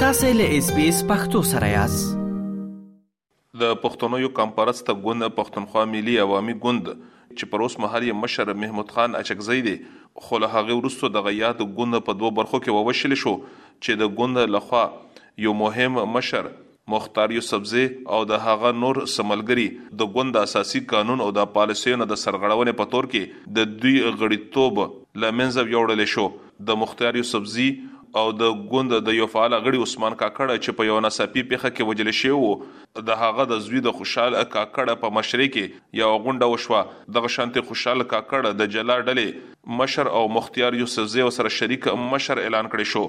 تاسو له اس بي اس پختو سره یاست د پښتنو یو کمپرسته ګوند پښتونخوا ملي عوامي ګوند چې پر اوس مهال یې مشر محمود خان اچکزی دی خو له هغه وروسته دغه یاد ګوند په دوه برخو کې ووشل شو چې د ګوند لخوا یو مهم مشر مختار یوسفزی او د هغه نور څه ملګري د ګوند د اساسي قانون او د پالیسیو نه د سرغړونې په تور کې د دوی غړیتوب له منځه یوړل شو. د مختار یوسفزي او د ګوند د یو فعال غړي عثمان کاکړ چې په یوه ناڅاپي پېښه کې وژل شوی و، د هغه د زوی د خوشحال کاکړ په مشرۍ کې یوه غونډه وشوه. دغه شانتې خوشحال کاکړ د جلا ډلې مشر او مختار یوسفزی ورسره شریک مشر اعلان کړی شو.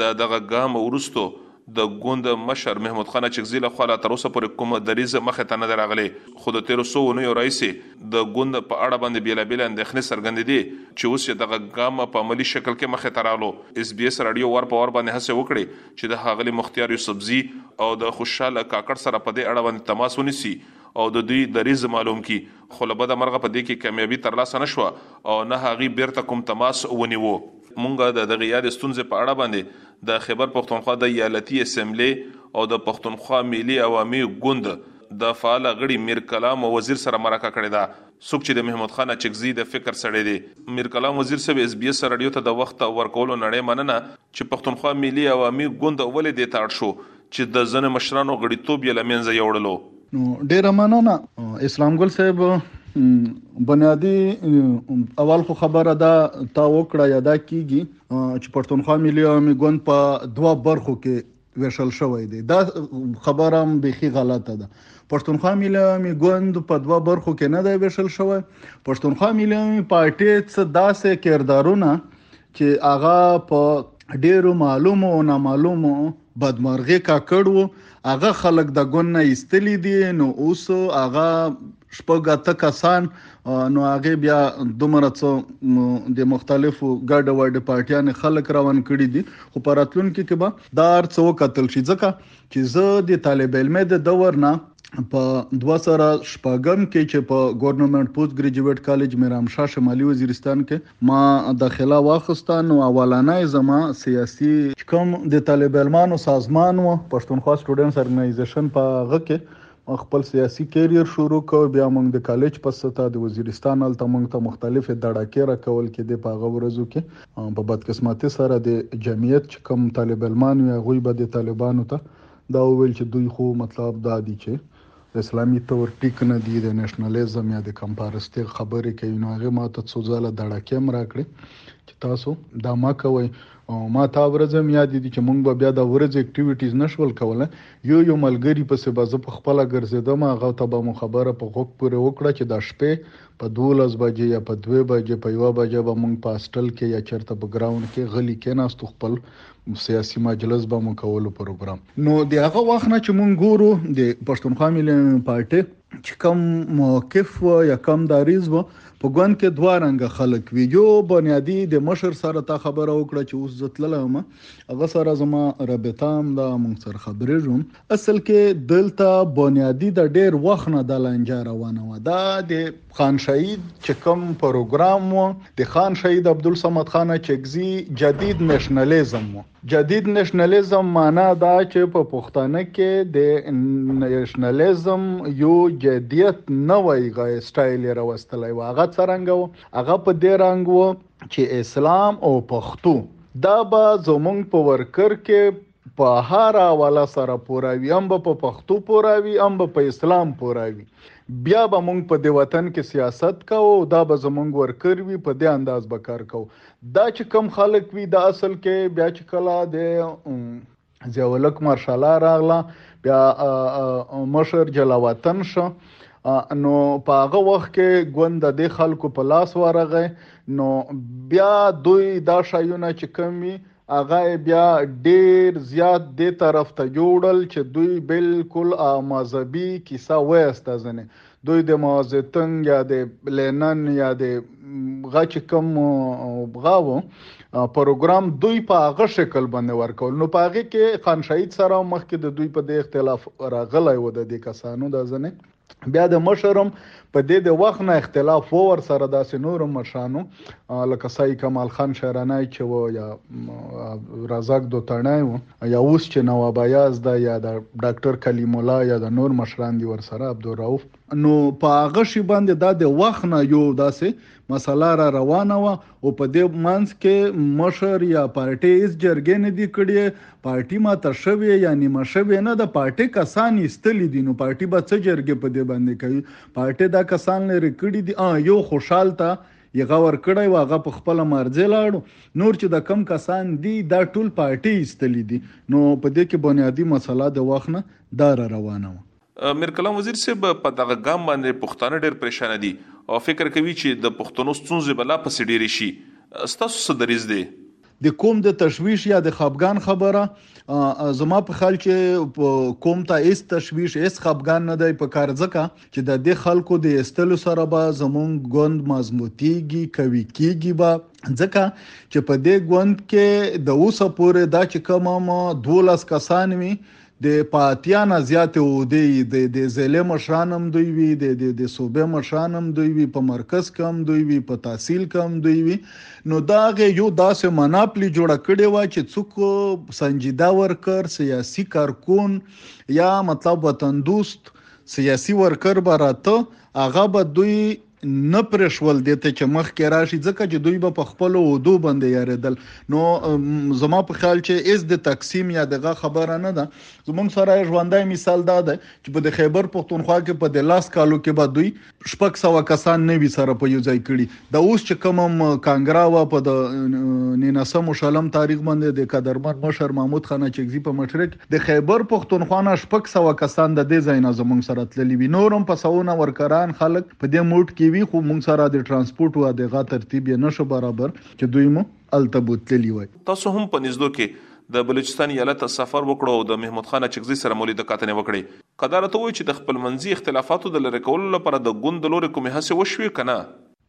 د دغه ګام وروسته د ګوند مشر محمود خان اچکزي له خوا لا تر اوسه پورې کومه دریځ مخې ته نه دی راغلی، خو د تېرو څو اونیو راهیسې د ګوند په اړه باندې بېلابېلې اندېښنې څرګندېدې چې اوس یې دغه ګام په عملي شکل کې مخې ته راغلو. اېس بي اېس راډیو وار په وار باندې هڅې وکړې چې د ښاغلي مختیار یوسفزي او د خوشحال کاکړ سره په دې اړه باندې تماس ونیسي او د دوی دریځ معلوم کړي، خو له بده مرغه په دې کې کامیابي ترلاسه نه شوه او نه هغوی بېرته کوم تماس ونیو. مونږ د دغه یاد ستونزې په اړه باندې د خیبر پښتونخوا د ایالتي اسمبلې او د پښتونخوا ملي عوامي ګوند د فعال غړي میر کلام وزیر سره مرکه کړې ده څوک چې د محمود خان اچکزي د فکر سړی دی. میر کلام وزیر صاحب ایس بي ایس راډیو ته د وخت ورکولو نړۍ مننه چې پښتونخوا ملي عوامي ګوند ولې دې ته اړ شو چې د ځنې مشرانو غړیتوب یې له مینځه یوړلو. نو ډیره مننه اسلام ګل صاحب بنیادی اول خو خبره دا تا وکړه یا دا کیږي چې پښتونخوا ملي عوامي ګوند په دوه برخو کې ویشل شوی دی دا خبره هم بيخي غلطه ده پښتونخوا ملي عوامي ګوند په دوه برخو کې نه دی ویشل شوی پښتونخوا ملي عوامي پارټي څه داسې کردارونه چې هغه په ډیرو معلومو او نامعلومو بدمرغي کا کړو هغه خلک د ګونه ایستلې دي نو اوس هغه شپږه ته کسان نو هغه بیا دومره څه د مختلفو ګډ وډ پارټیان خلک روان کړي دي خو پراتلون کې کې به دا ارڅ وکتل شي ځکه چې زه د طالب علم د دور نه په 2000 شپږم کې چې په ګورنمنت پوسټ ګریجویټ کالج میرامشاه شمالي وزیرستان کې ما داخله واخسته نو اولنه یې زما سیاسي. چې کوم د طالبعلمانو سازمان و، پښتونخوا سټوډنټس ارګنایزیشن، په هغه کې ما خپل سیاسي کیریر شروع کړ، بیا موږ د کالج په سطحه د وزیرستان هلته موږ ته مختلفې دړکې راکول کېدې، په هغه ورځو کې په بدقسمتي سره د جمعیت چې کوم طالبعلمان وي هغوی به د طالبانو ته دا وویل چې دوی خو مطلب دا دي چې. اسلامي طور ټيک نه دي د نيشنليزم يا د قم پرستي خبري کوي نو هغه ماته څو ځله دړکې هم راکړې چې تاسو دا ما کوئ او ما تا ورځ هم يادې دي چې مونږ به بيا دا ورځ اکټيويټيز نشول کوله يو يو ملګري پسې به زه په خپله ګرځېدم هغه ته به مو خبره په غوږ پورې وکړه چې دا شپې په دولس بجې يا په دوې بجې په يوه بجه به مونږ په هاسټل کې يا چېرته په ګراونډ کې غلي کېناستو خپل سیاسی مجلس به مو کولو پروګرام نو د هغه وخت نه چې مونږ ګورو د پښتونخوا ملي پارټي چې کوم موقف و یا کوم دریز و په ګوند کې دوه رنګ خلک وی یو بنیادی د مشر سره تا خبره وکړه چې اوس زتللم هغه سره زما رابطه هم دا مونږ سره خبرې جوړ اصل کې دلته بنیادی د ډیر وخت نه د لانجه روانه و دا د خان شهید چې کوم پروګرام و د خان شهید عبدالصمد خان چکزی جدید نېشنلیزم و جدید نېشنلیزم معنا دا چې په پښتانه کې د نېشنلیزم یو جدیت نه وای غي سټایل راوستلای و هغه څنګه و هغه په دې رنګ و چې اسلام او پښتو دا به زمونږ په ورکر کې په هر حواله سره پوراوي هم به په پښتو پوراوي هم به په اسلام پوراوي بیا به مونږ په دې وطن کې سیاست کوو دا به زمونږ ورکر وي په دې انداز به کار کوو دا چې کم خلک وي د اصل کې بیا چې کله د زیولک مارشالا راغله بیا مشر جلا وطن شو نو په هغه وخت کې ګوند د خلکو په لاس ورغی نو بیا دوی دا شایونه چې کمی هغه یې بیا ډیر زیات دې طرف ته یوړل چې دوی بالکل مذهبي کیسه وایسته ځنې دوی د مازتنګ یا د لینن یا د غچ کم غاو پروګرام دوی په هغه شکل باندې ورکول نو په هغه کې خان شهید سره مخکې د دوی په دې اختلاف راغلی و د دې کسانو د ځنې بیا د مشرم په دې د وخت نه اختلاف و ور سره داسې نور مشرانو لکه سای کمال خان شهرانای چې و یا رزاق دوتړای و یا اوس چې نواب ایاز دا یا د ډاکټر کلیم الله یا د نور مشران دی ور سره عبدالرؤف نو په هغه شی باندې دا د وخت نه یو داسې مسله را روانه و او په دې منځ کې مشر یا پارټي هیڅ جرګې نه دي کړي، پارټي ماته شوې یا نیمه شوې نه ده، پارټي کسان ایستلي دي، نو پارټي به څه جرګې په دې باندې کوي، پارټي دا کسان لرې کړي دي، آن یو خوشال ته یې غور کړی و، هغه په خپله مارځې لاړ، نور چې دا کوم کسان دي دا ټول پارټي ایستلي دي، نو په دې کې بنیادي مسله د وخت نه دا را روانه وه. میرکلام وزیر صیب په دغه ګام باندې پښتانه ډیر پریشانه دي او فکر کوي چې د پښتنو ستونزې به لا پسې ډیرې شي ستاسو څه دریځ دی؟ د قوم د تشویش یا د خپګان خبره زما په خیال چې قوم ته هیڅ تشویش هیڅ خپګان نه دی په کار ځکه چې د دې خلکو د استلو سره به زمونږ ګوند مضبوطیږي کوي کیږي به ځکه چې په دې ګوند کې د اوسه پورې دا چې کوم 12 کسان وي د په اتیا نه زیاتې عهدې یی د د ضلع مشران هم دوی وی، د د د صوبه مشران هم دوی وی، په مرکز که هم دوی وی، په تحصیل که هم دوی وی، نو د هغې یو داسې مناپلی جوړه کړې وه چې څوک سنجیده ورکر، سیاسی کارکون یا مطلب وطندوست سیاسی ورکر به راته هغه به دوی. نه پرې شول دې ته چې مخکې راشي ځکه چې دوی به په خپلو اودو باندې یاریدل نو زما په خیال چې اس د تقسیم یا دغه خبره نه ده زمونږ سره ژوندای مثال دا ده چې په د خیبر پښتونخوا کې په د لاس کالو کې به دوی شپږ سوه کسان نوي سره په یو ځای کړي د اوس چې کوم کانګرا و په د نینسم شلم تاریخ باندې د قدرمن مشر محمود خان چکزي په مشرک د خیبر پښتونخوا نه شپږ سوه کسان د دې ځای نه زموږ سره تللي وي، نور هم په سوونه ورکران خلک په دې موټ کې وي، خو موږ سره د ټرانسپورټ و دغه ترتیب یې نه شو برابر چې دوی مو هلته بوتللي وای. تاسو هم په نږدو کې د بلوچستان ایالت ته سفر وکړو او د محمود خان اچکزي سره مو لید کتنې وکړې، که دا راته ووایئ چې د خپلمنځي اختلافاتو د لرې کولو لپاره د ګوند له لورې کومې هڅې وشوې که نه؟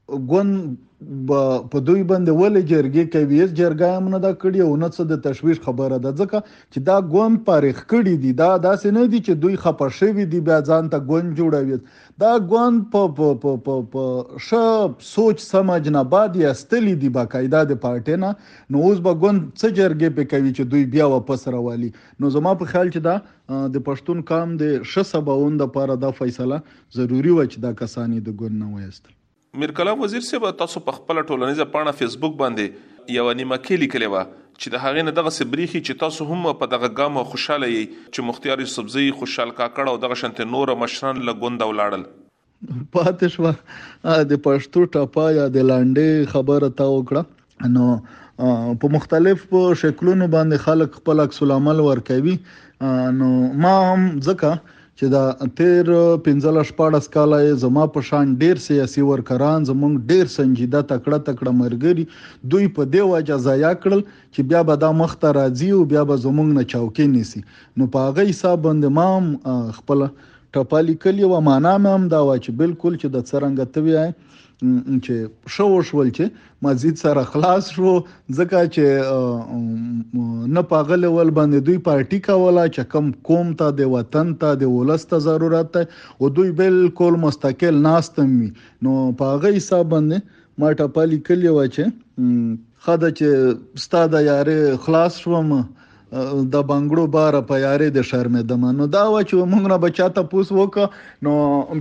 ګوند به په دوی باندې ولې جرګې کوي هیڅ جرګه هم نه دا کړې او نه څه د تشویش خبره ده ځکه چې دا ګوند پارېخ کړي دي دا داسې نه دي چې دوی خپه شوي دي بیا ځان ته ګوند جوړوي دا ګوند په په په په په ښه سوچ سمج نه بعد یې استلي دي باقاعده د پارټۍ نه نو اوس به ګوند څه جرګې پې کوي چې دوی بیا واپس راوالي نو زما په خیال چې دا د پښتون قام د ښه سباوون لپاره دا فیصله ضروري وه چې دا کسان یې د ګوند نه وایستل. میرکلام وزیر صیب تاسو په خپله ټولنیزه پاڼه فیسبوک باندې یوه نیمکې لیکلې وه چې د هغې نه دغسې بریښي چې تاسو هم په دغه ګام خوشحاله یئ چې مختیار یوسفزی، خوشحال کاکړ او دغه شانتې نور مشران له ګونده ولاړل. پاتې شوه د پښتو ټپه یا د لنډې خبره تا وکړه. نو په مختلفو شکلونو باندې خلک خپل عکس العمل ورکوي نو ما هم ځکه چې دا تیر 15 14 کال زما په شان ډیر سیاسي ورکران زمونږ ډیر سنجیده تکړه تکړه مرګري دوی په دی وجه ضایع کړل چې بیا به دا مخته راځي او بیا به زمونږ نه چوکې نیسی نو په هغه حساب باندې ما خپل ټپه لیکلی و معنا مې هم دا و چې بالکل چې د څرنګه توی چې ښه وشول چې مسجد سره خلاص شو ځکه چې نه پاغله ول باندې دوی پارټي کوله چې کم قوم ته د وطن ته د ولست ته ضرورت دی او دوی بالکل مستقل ناستم وي نو پاغه حساب باندې ما ټپه لیکلی و چې خدای چې ستاده یاره خلاص شوم د بنګړو بار په یارې د شرمېدم نو دا و چې موږ نه بچا ته پوس وک نو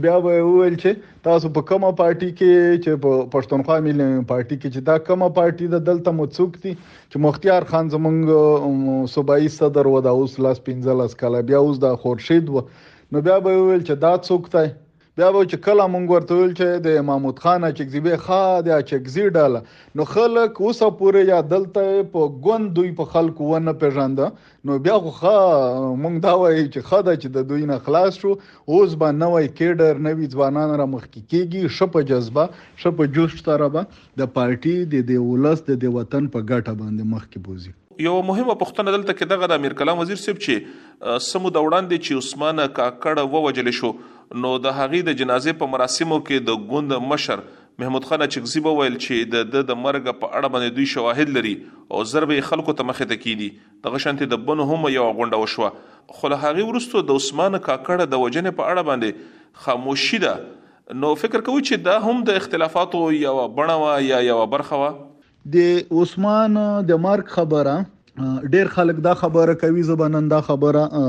بیا به ویل چې تاسو په کومه پارټي کې چې په پښتونخوا ملي پارټي کې چې دا کومه پارټي د دلته مو څوک دي چې مختیار خان زمونږ صوبایي صدر و دا اوس لاس 15 کاله بیا اوس دا خورشید و نو بیا به ویل چې دا څوک دی بیا به چې کله مونږ ورته ویل چې د محمود خان اچکزي به ښا د اچکزي ډله نو خلک اوس پورې یا دلته په ګوند دوی په خلکو ونه پیژاند نو بیا خو ښا مونږ دا وایي چې خدا چې د دوی نه خلاص شو اوس به نوې کېډر نوې ځوانان را مخکې کیږي شپه جذبه شپه جوش سره به د پارټي د دې ولس د دې وطن په ګټه باندې مخکې بوځي. یوه مهمه پوښتنه دلته کې دغه ده میرکلام وزیر صیب چې څه موده وړاندې چې عثمان کاکړ ووژل شو نو د هغه د جنازې په مراسمو کې د ګوند مشر محمود خان اچکزي به ویل چې د ده د مرګ په اړه باندې دوی شواهد لري او زر به یې خلکو ته مخې ته کیدي دغه شانتې د بنو هم یوه غونډه وشوه خو له هغه وروسته د عثمان کاکړ د وژنې په اړه باندې خاموشي ده نو فکر کوو چې دا هم د اختلافاتو یوه بڼه وه یا یوه برخه وه. د عثمان د مرګ خبره ډیر خلک دا خبره کوي زبنن دا خبره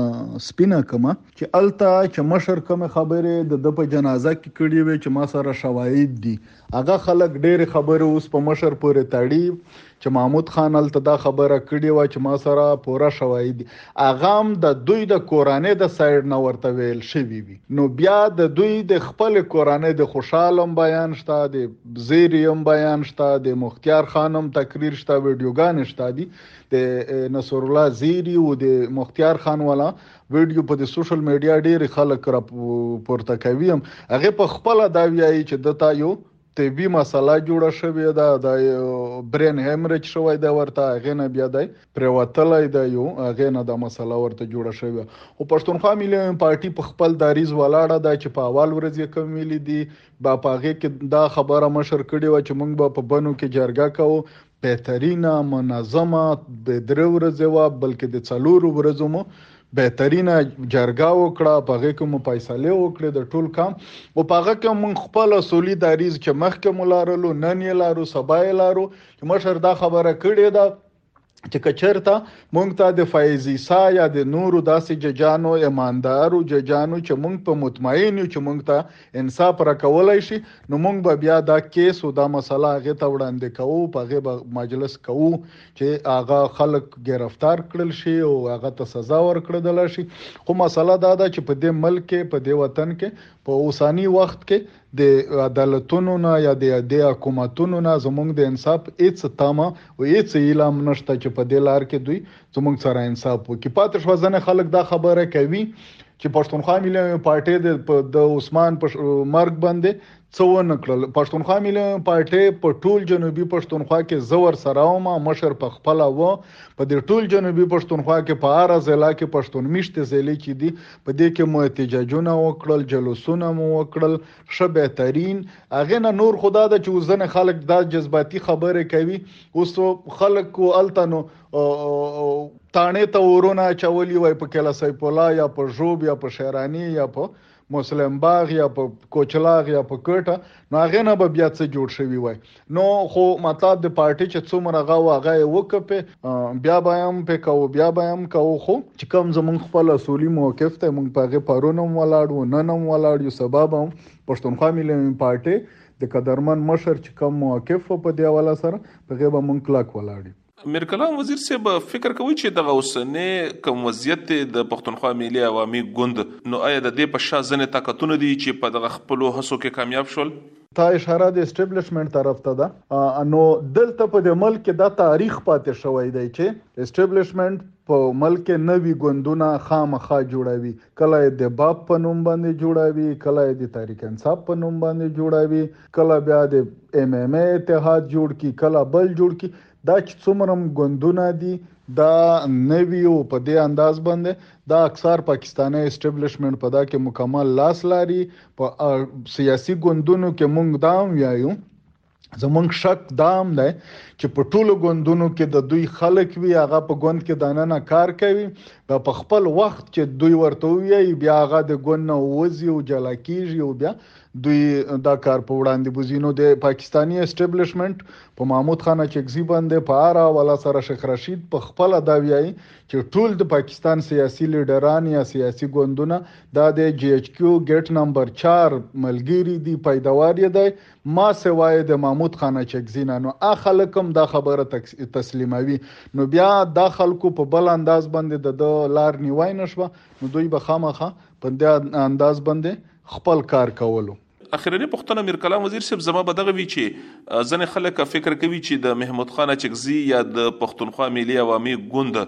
سپینه کما چې الته چې مشر کوم خبره د د په جنازه کې کړی وي چې ما سره شواهد دي هغه خلک ډیر خبره اوس په مشر پورې تړي چې محمود خان هلته دا خبره کړې وه چې ما سره پوره شواهد دي هغه هم د دوی د کورنۍ د سایډ نه ورته ویل شوي وي نو بیا د دوی د خپل کورنۍ د خوشحال هم بیان شته د زیری هم بیان شته د مختیار خان هم تقریر شته ویډیوګان شته دي د نصر الله زیری او د مختیار خان والا ویډیو په د سوشل میډیا ډیر خلک را پورته کوي هغه په خپل دا ویایي چې دتا یو طبي مسله جوړه شوې ده د برین هیمریج شوی دی ورته هغه نه بیا دی پریوتلای دی یو هغه نه د مسله ورته جوړه شوی او پښتونخوا ملي پارټي په خپل داریز ولاړه ده چې په اول ورځ یې کوم ویلي دي با پاغه کې دا خبره مشر کړي و چې موږ به په بنو کې جرګه کوو بهترینه منظمه به درې ورځې وه بلکې د څلورو ورځو مو بهترینه جرګه وکړه په هغه کې مو فیصله وکړه د ټول کام او په هغه کې مونږ خپل سولي داریز چې مخکې مولارلو نن یې لارو سبا یې لارو چې مشر دا خبره کړې ده چې کچرته مونږ ته د فایزي سا یا د نورو داسې ججانو ایماندارو ججانو چې مونږ په مطمئن یو چې مونږ ته انصاف راکولای شي نو مونږ به بیا دا کیس او دا مسله هغه ته وړاندې کوو په هغه به مجلس کوو چې هغه خلک گرفتار کړل شي او هغه ته سزا ورکړل شي خو مسله دا ده چې په دې ملک کې په دې وطن کې په اوساني وخت کې د عدالتونو نه یا د دې حکومتونو نه زمونږ د انصاف هیڅ تمه او هیڅ اعلام نشته چې په دې لار کې دوی زمونږ سره انصاف وکړي پاتې شو ځنه خلک دا خبره کوي چې پښتونخوا ملي پارټي د د عثمان په مرګ باندې څو نه کړل پښتونخوا ملي پارټي په ټول جنوبي پښتونخوا کې زور سره او ما مشر په خپل و په دې ټول جنوبي پښتونخوا کې په اړه ضلع کې پښتون میشت ضلع کې دي په دې کې مو احتجاجونه وکړل جلوسونه مو وکړل ښه بهترین اغه نه نور خدا د چوزنه خلک دا جذباتي خبره کوي اوس خلک کو التنو تانه ته ورونه چولي وای په کله سیف الله یا په ژوب یا په شیرانی یا په مسلم باغ یا په کوچلاغ یا په کوټه نو هغه نه به بیا څه جوړ شوی وای نو خو مطلب د پارټي چې څومره غا واغه وکپه بیا به هم په کو بیا به هم کو خو چې کوم زمون خپل اصولي موقف ته مونږ په غي پرونم ولاړ و نن هم ولاړ یو سبب هم پښتونخوا ملي پارټي د قدرمن مشر چې کوم موقف په دی والا سره په غیبه مونږ کلک ولاړ میرکلام وزیر صاحب فکر کوي چې دغه اوسنی کوم وضعیت دی د پښتونخوا ملي عوامي ګوند نو آیا د دې په شا ځنې طاقتونه دي چې په دغه خپلو هڅو کې کامیاب شول؟ تا اشاره د اسټیبلشمنټ طرف ته ده نو دلته په دې ملک کې دا تاریخ پاتې شوی دی چې اسټیبلشمنټ په ملک کې نوي ګوندونه خامخا جوړوي کله د باب په نوم باندې جوړوي کله د تاریخ انصاف په نوم باندې جوړوي کله بیا د ایم ایم ای اتحاد جوړ کی کله بل جوړ کی دا چې څومره ګوندونه دي دا نوی او په دې انداز باندې دا اکثر پاکستاني اسټابلیشمنت په دا کې مکمل لاس لري په سیاسي ګوندونو کې مونږ دا ویایو زمونږ شک دام دی چې په ټولو ګوندونو کې د دوی خلک وی هغه په ګوند کې داننه کار کوي دا په خپل وخت چې دوی ورته وی بیا هغه د ګوند نه وځي او جلا کیږي او بیا دوی دا کار په وړاندې بوزي نو د پاکستاني اسټبلشمنټ په محمود خان اچکزي باندې په اړه ولا سره شیخ رشید په خپل دا ویایي چې ټول د پاکستان سیاسي لیډران یا سیاسي ګوندونه دا د جی ایچ کیو ګیټ نمبر 4 ملګری دی پیداوار یې دی ما سوای د محمود خان اچکزي نه نو ا خلکم دا خبره تسلیموي نو بیا دا خلکو په بل انداز باندې د لار نیوای نشو نو دوی به خامخه په دې انداز باندې خپل کار کولو. اخرنی پوښتنه میرکلام وزیر صیب زما به دغه وی چی ځنی خلک فکر کوی چی د محمود خان اچکزی یا د پښتونخوا ملی عوامی ګوند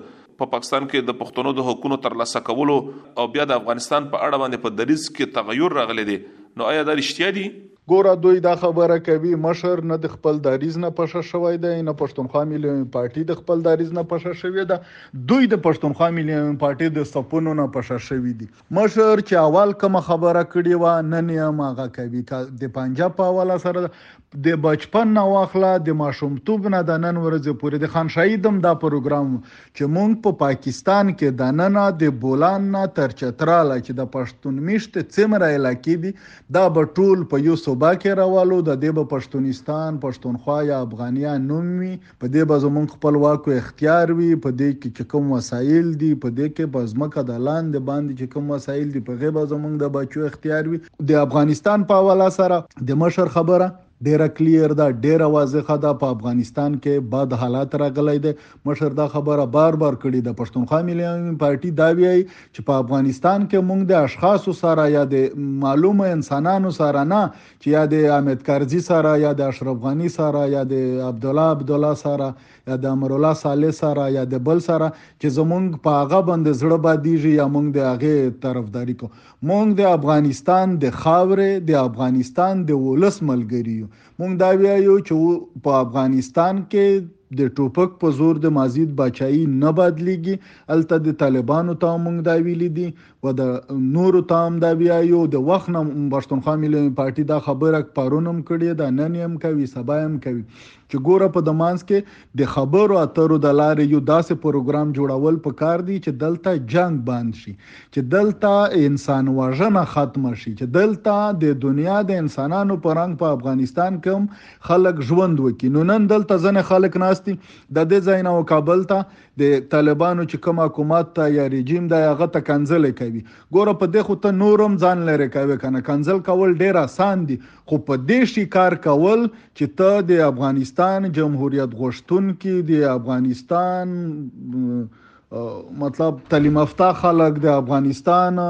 په پاکستان کی د پښتنو د حقونو ترلاسه کولو او بیا د افغانستان په اړه باندی په دریځ کی تغیر راغلی دی نو ایا دا رشتیا دی؟ ګوره دوی دا خبره کوی مشر نه د خپل دریځ نه پشه شوی دی نه پښتونخوا ملی عوامی پارټی د خپل دریځ نه پشه شوی ده دوی د پښتونخوا ملی عوامی پارټی د سپونو نه پشه شوی دی. مشر چې اول کومه خبره کړې وه نن یې هم هغه کوي تا د پنجه په اوله سره د بچپن نه واخله د ماشومتوب نه د نن ورځې پورې د خان شهید هم دا پروګرام چې مونږ په پاکستان کې د ننه د بولان نه تر چتراله چې د پښتون میشت څمره علاقې دي دا به ټول په یو صوبه کې راوالو د دې به پښتونستان پښتونخوا یا افغانیا نوم وي په دې به زموږ خپل واک او اختیار وي په دې کې چې کوم وسایل دي په دې کې په ځمکه د لاندې باندې چې کوم وسایل دي په غي به زموږ د بچو اختیار وي د افغانستان په حواله سره د مشر خبره ډیره کلیر ده ډیره واضحه ده په افغانستان کې بد حالات راغلی دی مشر دا خبره بار بار کړې ده پښتونخوا ملي پارټي دا ویي چې په افغانستان کې موږ د اشخاصو سره یا د معلومه انسانانو سره نه چې یا د احمد کرزي سره یا د اشرف غني سره یا د عبد الله عبد الله سره یا د امر الله صالح سره یا د بل سره چې زمونږ په هغه باندې زړه بادیږي یا مونږ د هغه طرفداري کو مونږ د افغانستان د خاورې د افغانستان د ولس ملګری یو مونږ دا ویایو چې په افغانستان کې د ټوپک په زور د مازید بچای نه بدلیږي الته د طالبانو ته مونږ دا ویلي دي و د نورو ته هم دا ویایو د وخت نه پښتونخوا ملي پارټي دا خبره پرون هم کړې ده نن هم کوي سبا هم کوي چې ګوره په دمانس کې د خبرو اترو د لارې یو داسې پروګرام جوړول پکار دي چې دلته جنگ بند شي چې دلته انسان وژنه ختم شي چې دلته د دنیا د انسانانو په رنګ په افغانستان کې خلک ژوند وکړي نو نن دلته ځنه خلک ناشتي د دې ځای نه کابل ته د طالبانو چې کوم حکومت ته یا رژیم دی هغه ته کنځلې کوي ګوره په دې خو ته نور هم ځان لرې کوې کنه کنځل کول ډیر اسان دي خو په دې شي کار کول چې ته د افغانستان جمهوریت غوښتونکي د افغانستان مطلب تعلیم یافته خلک د افغانستان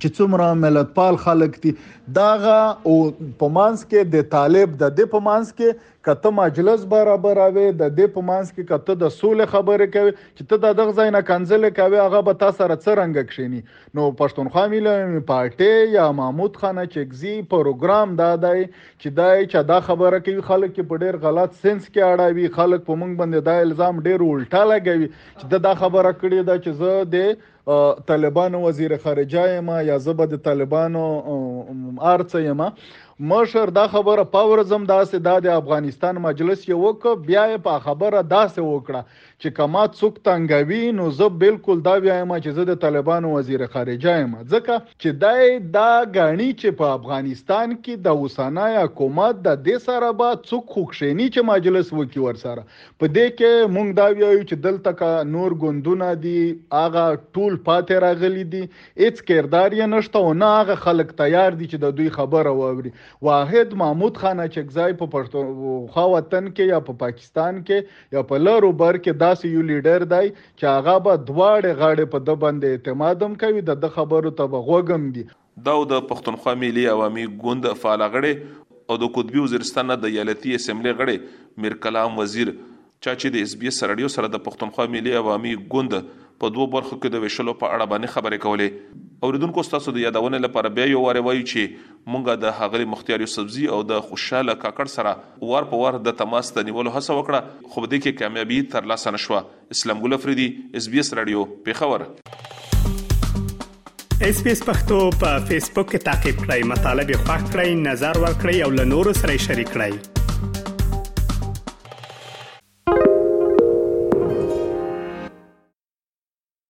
چې څومره ملتپال خلک دي داغه او په مانس کې د طالب د د په مانس کې کته مجلس برابروي د د په مانس کې کته د سولې خبرې کوي چې ته د دغه ځای نه کنځل کوي هغه به تاسو سره څرنګ کښینی نو پښتونخوا ملي پارټي یا محمود خان چکزي پروګرام دا دی چې دا چې دا خبره کوي خلک په ډیر غلط سنس کې اړوي خلک په مونږ باندې دا الزام ډیر الټا لګوي چې دا خبره کړې ده چې زه د طالبانو وزیر خارجه یم یا زه به د طالبانو ارڅ یم مشر دا خبره پاورزم داسې دا د افغانستان مجلس یې وک بیا یې په خبره داسې وکړه چې کما څوک تنګوي نو زه بالکل دا وایم چې زه د طالبانو وزیر خارجه یم ځکه چې دا دا غاڼي چې په افغانستان کې د اوسنۍ حکومت د دې سره به څوک خوښینی چې مجلس وکي ورسره په دې کې مونږ دا ویایو چې دلته که نور ګوندونه دي هغه ټول پاتې راغلي دي هیڅ کردار یې نشته او نه هغه خلک تیار دي چې د دوی خبره واوري واحد محمود خان اچکزای په پښتونخوا وطن کې یا په پاکستان کې یا په لارو بر کې داسې یو لیډر دی چې هغه به دواړې غاړې په د باندې اعتمادم کوي د د خبرو ته به غوږم دي ده او د پښتونخوا ملي عوامي ګوند فعاله غړې او د قطبي وزیرستان نه د ایالتي اسمبلې غړې میرکلام وزیر چا چې د ایس بي ایس راډیو سره د پښتونخوا ملي عوامي ګوند په دوو برخو کې د ویشلو په اړه باندې خبرې کولې. اوریدونکو ستاسو د یادونې لپاره بیا یو وارې وایو چې مونږ د ښاغلي مختیار یوسفزي او د خوشحاله کاکړ سره وار په وار د تماس د نیولو هڅه وکړه خو په دې کې کامیابي ترلاسه نه شوه. اسلام ګل افریدي اس بي اس رادیو پیښور اس بي اس پختو په فیسبوک کې تا کې پلی مطلب یو فاک کړئ نظر ور کړئ او له نورو سره شریک کړئ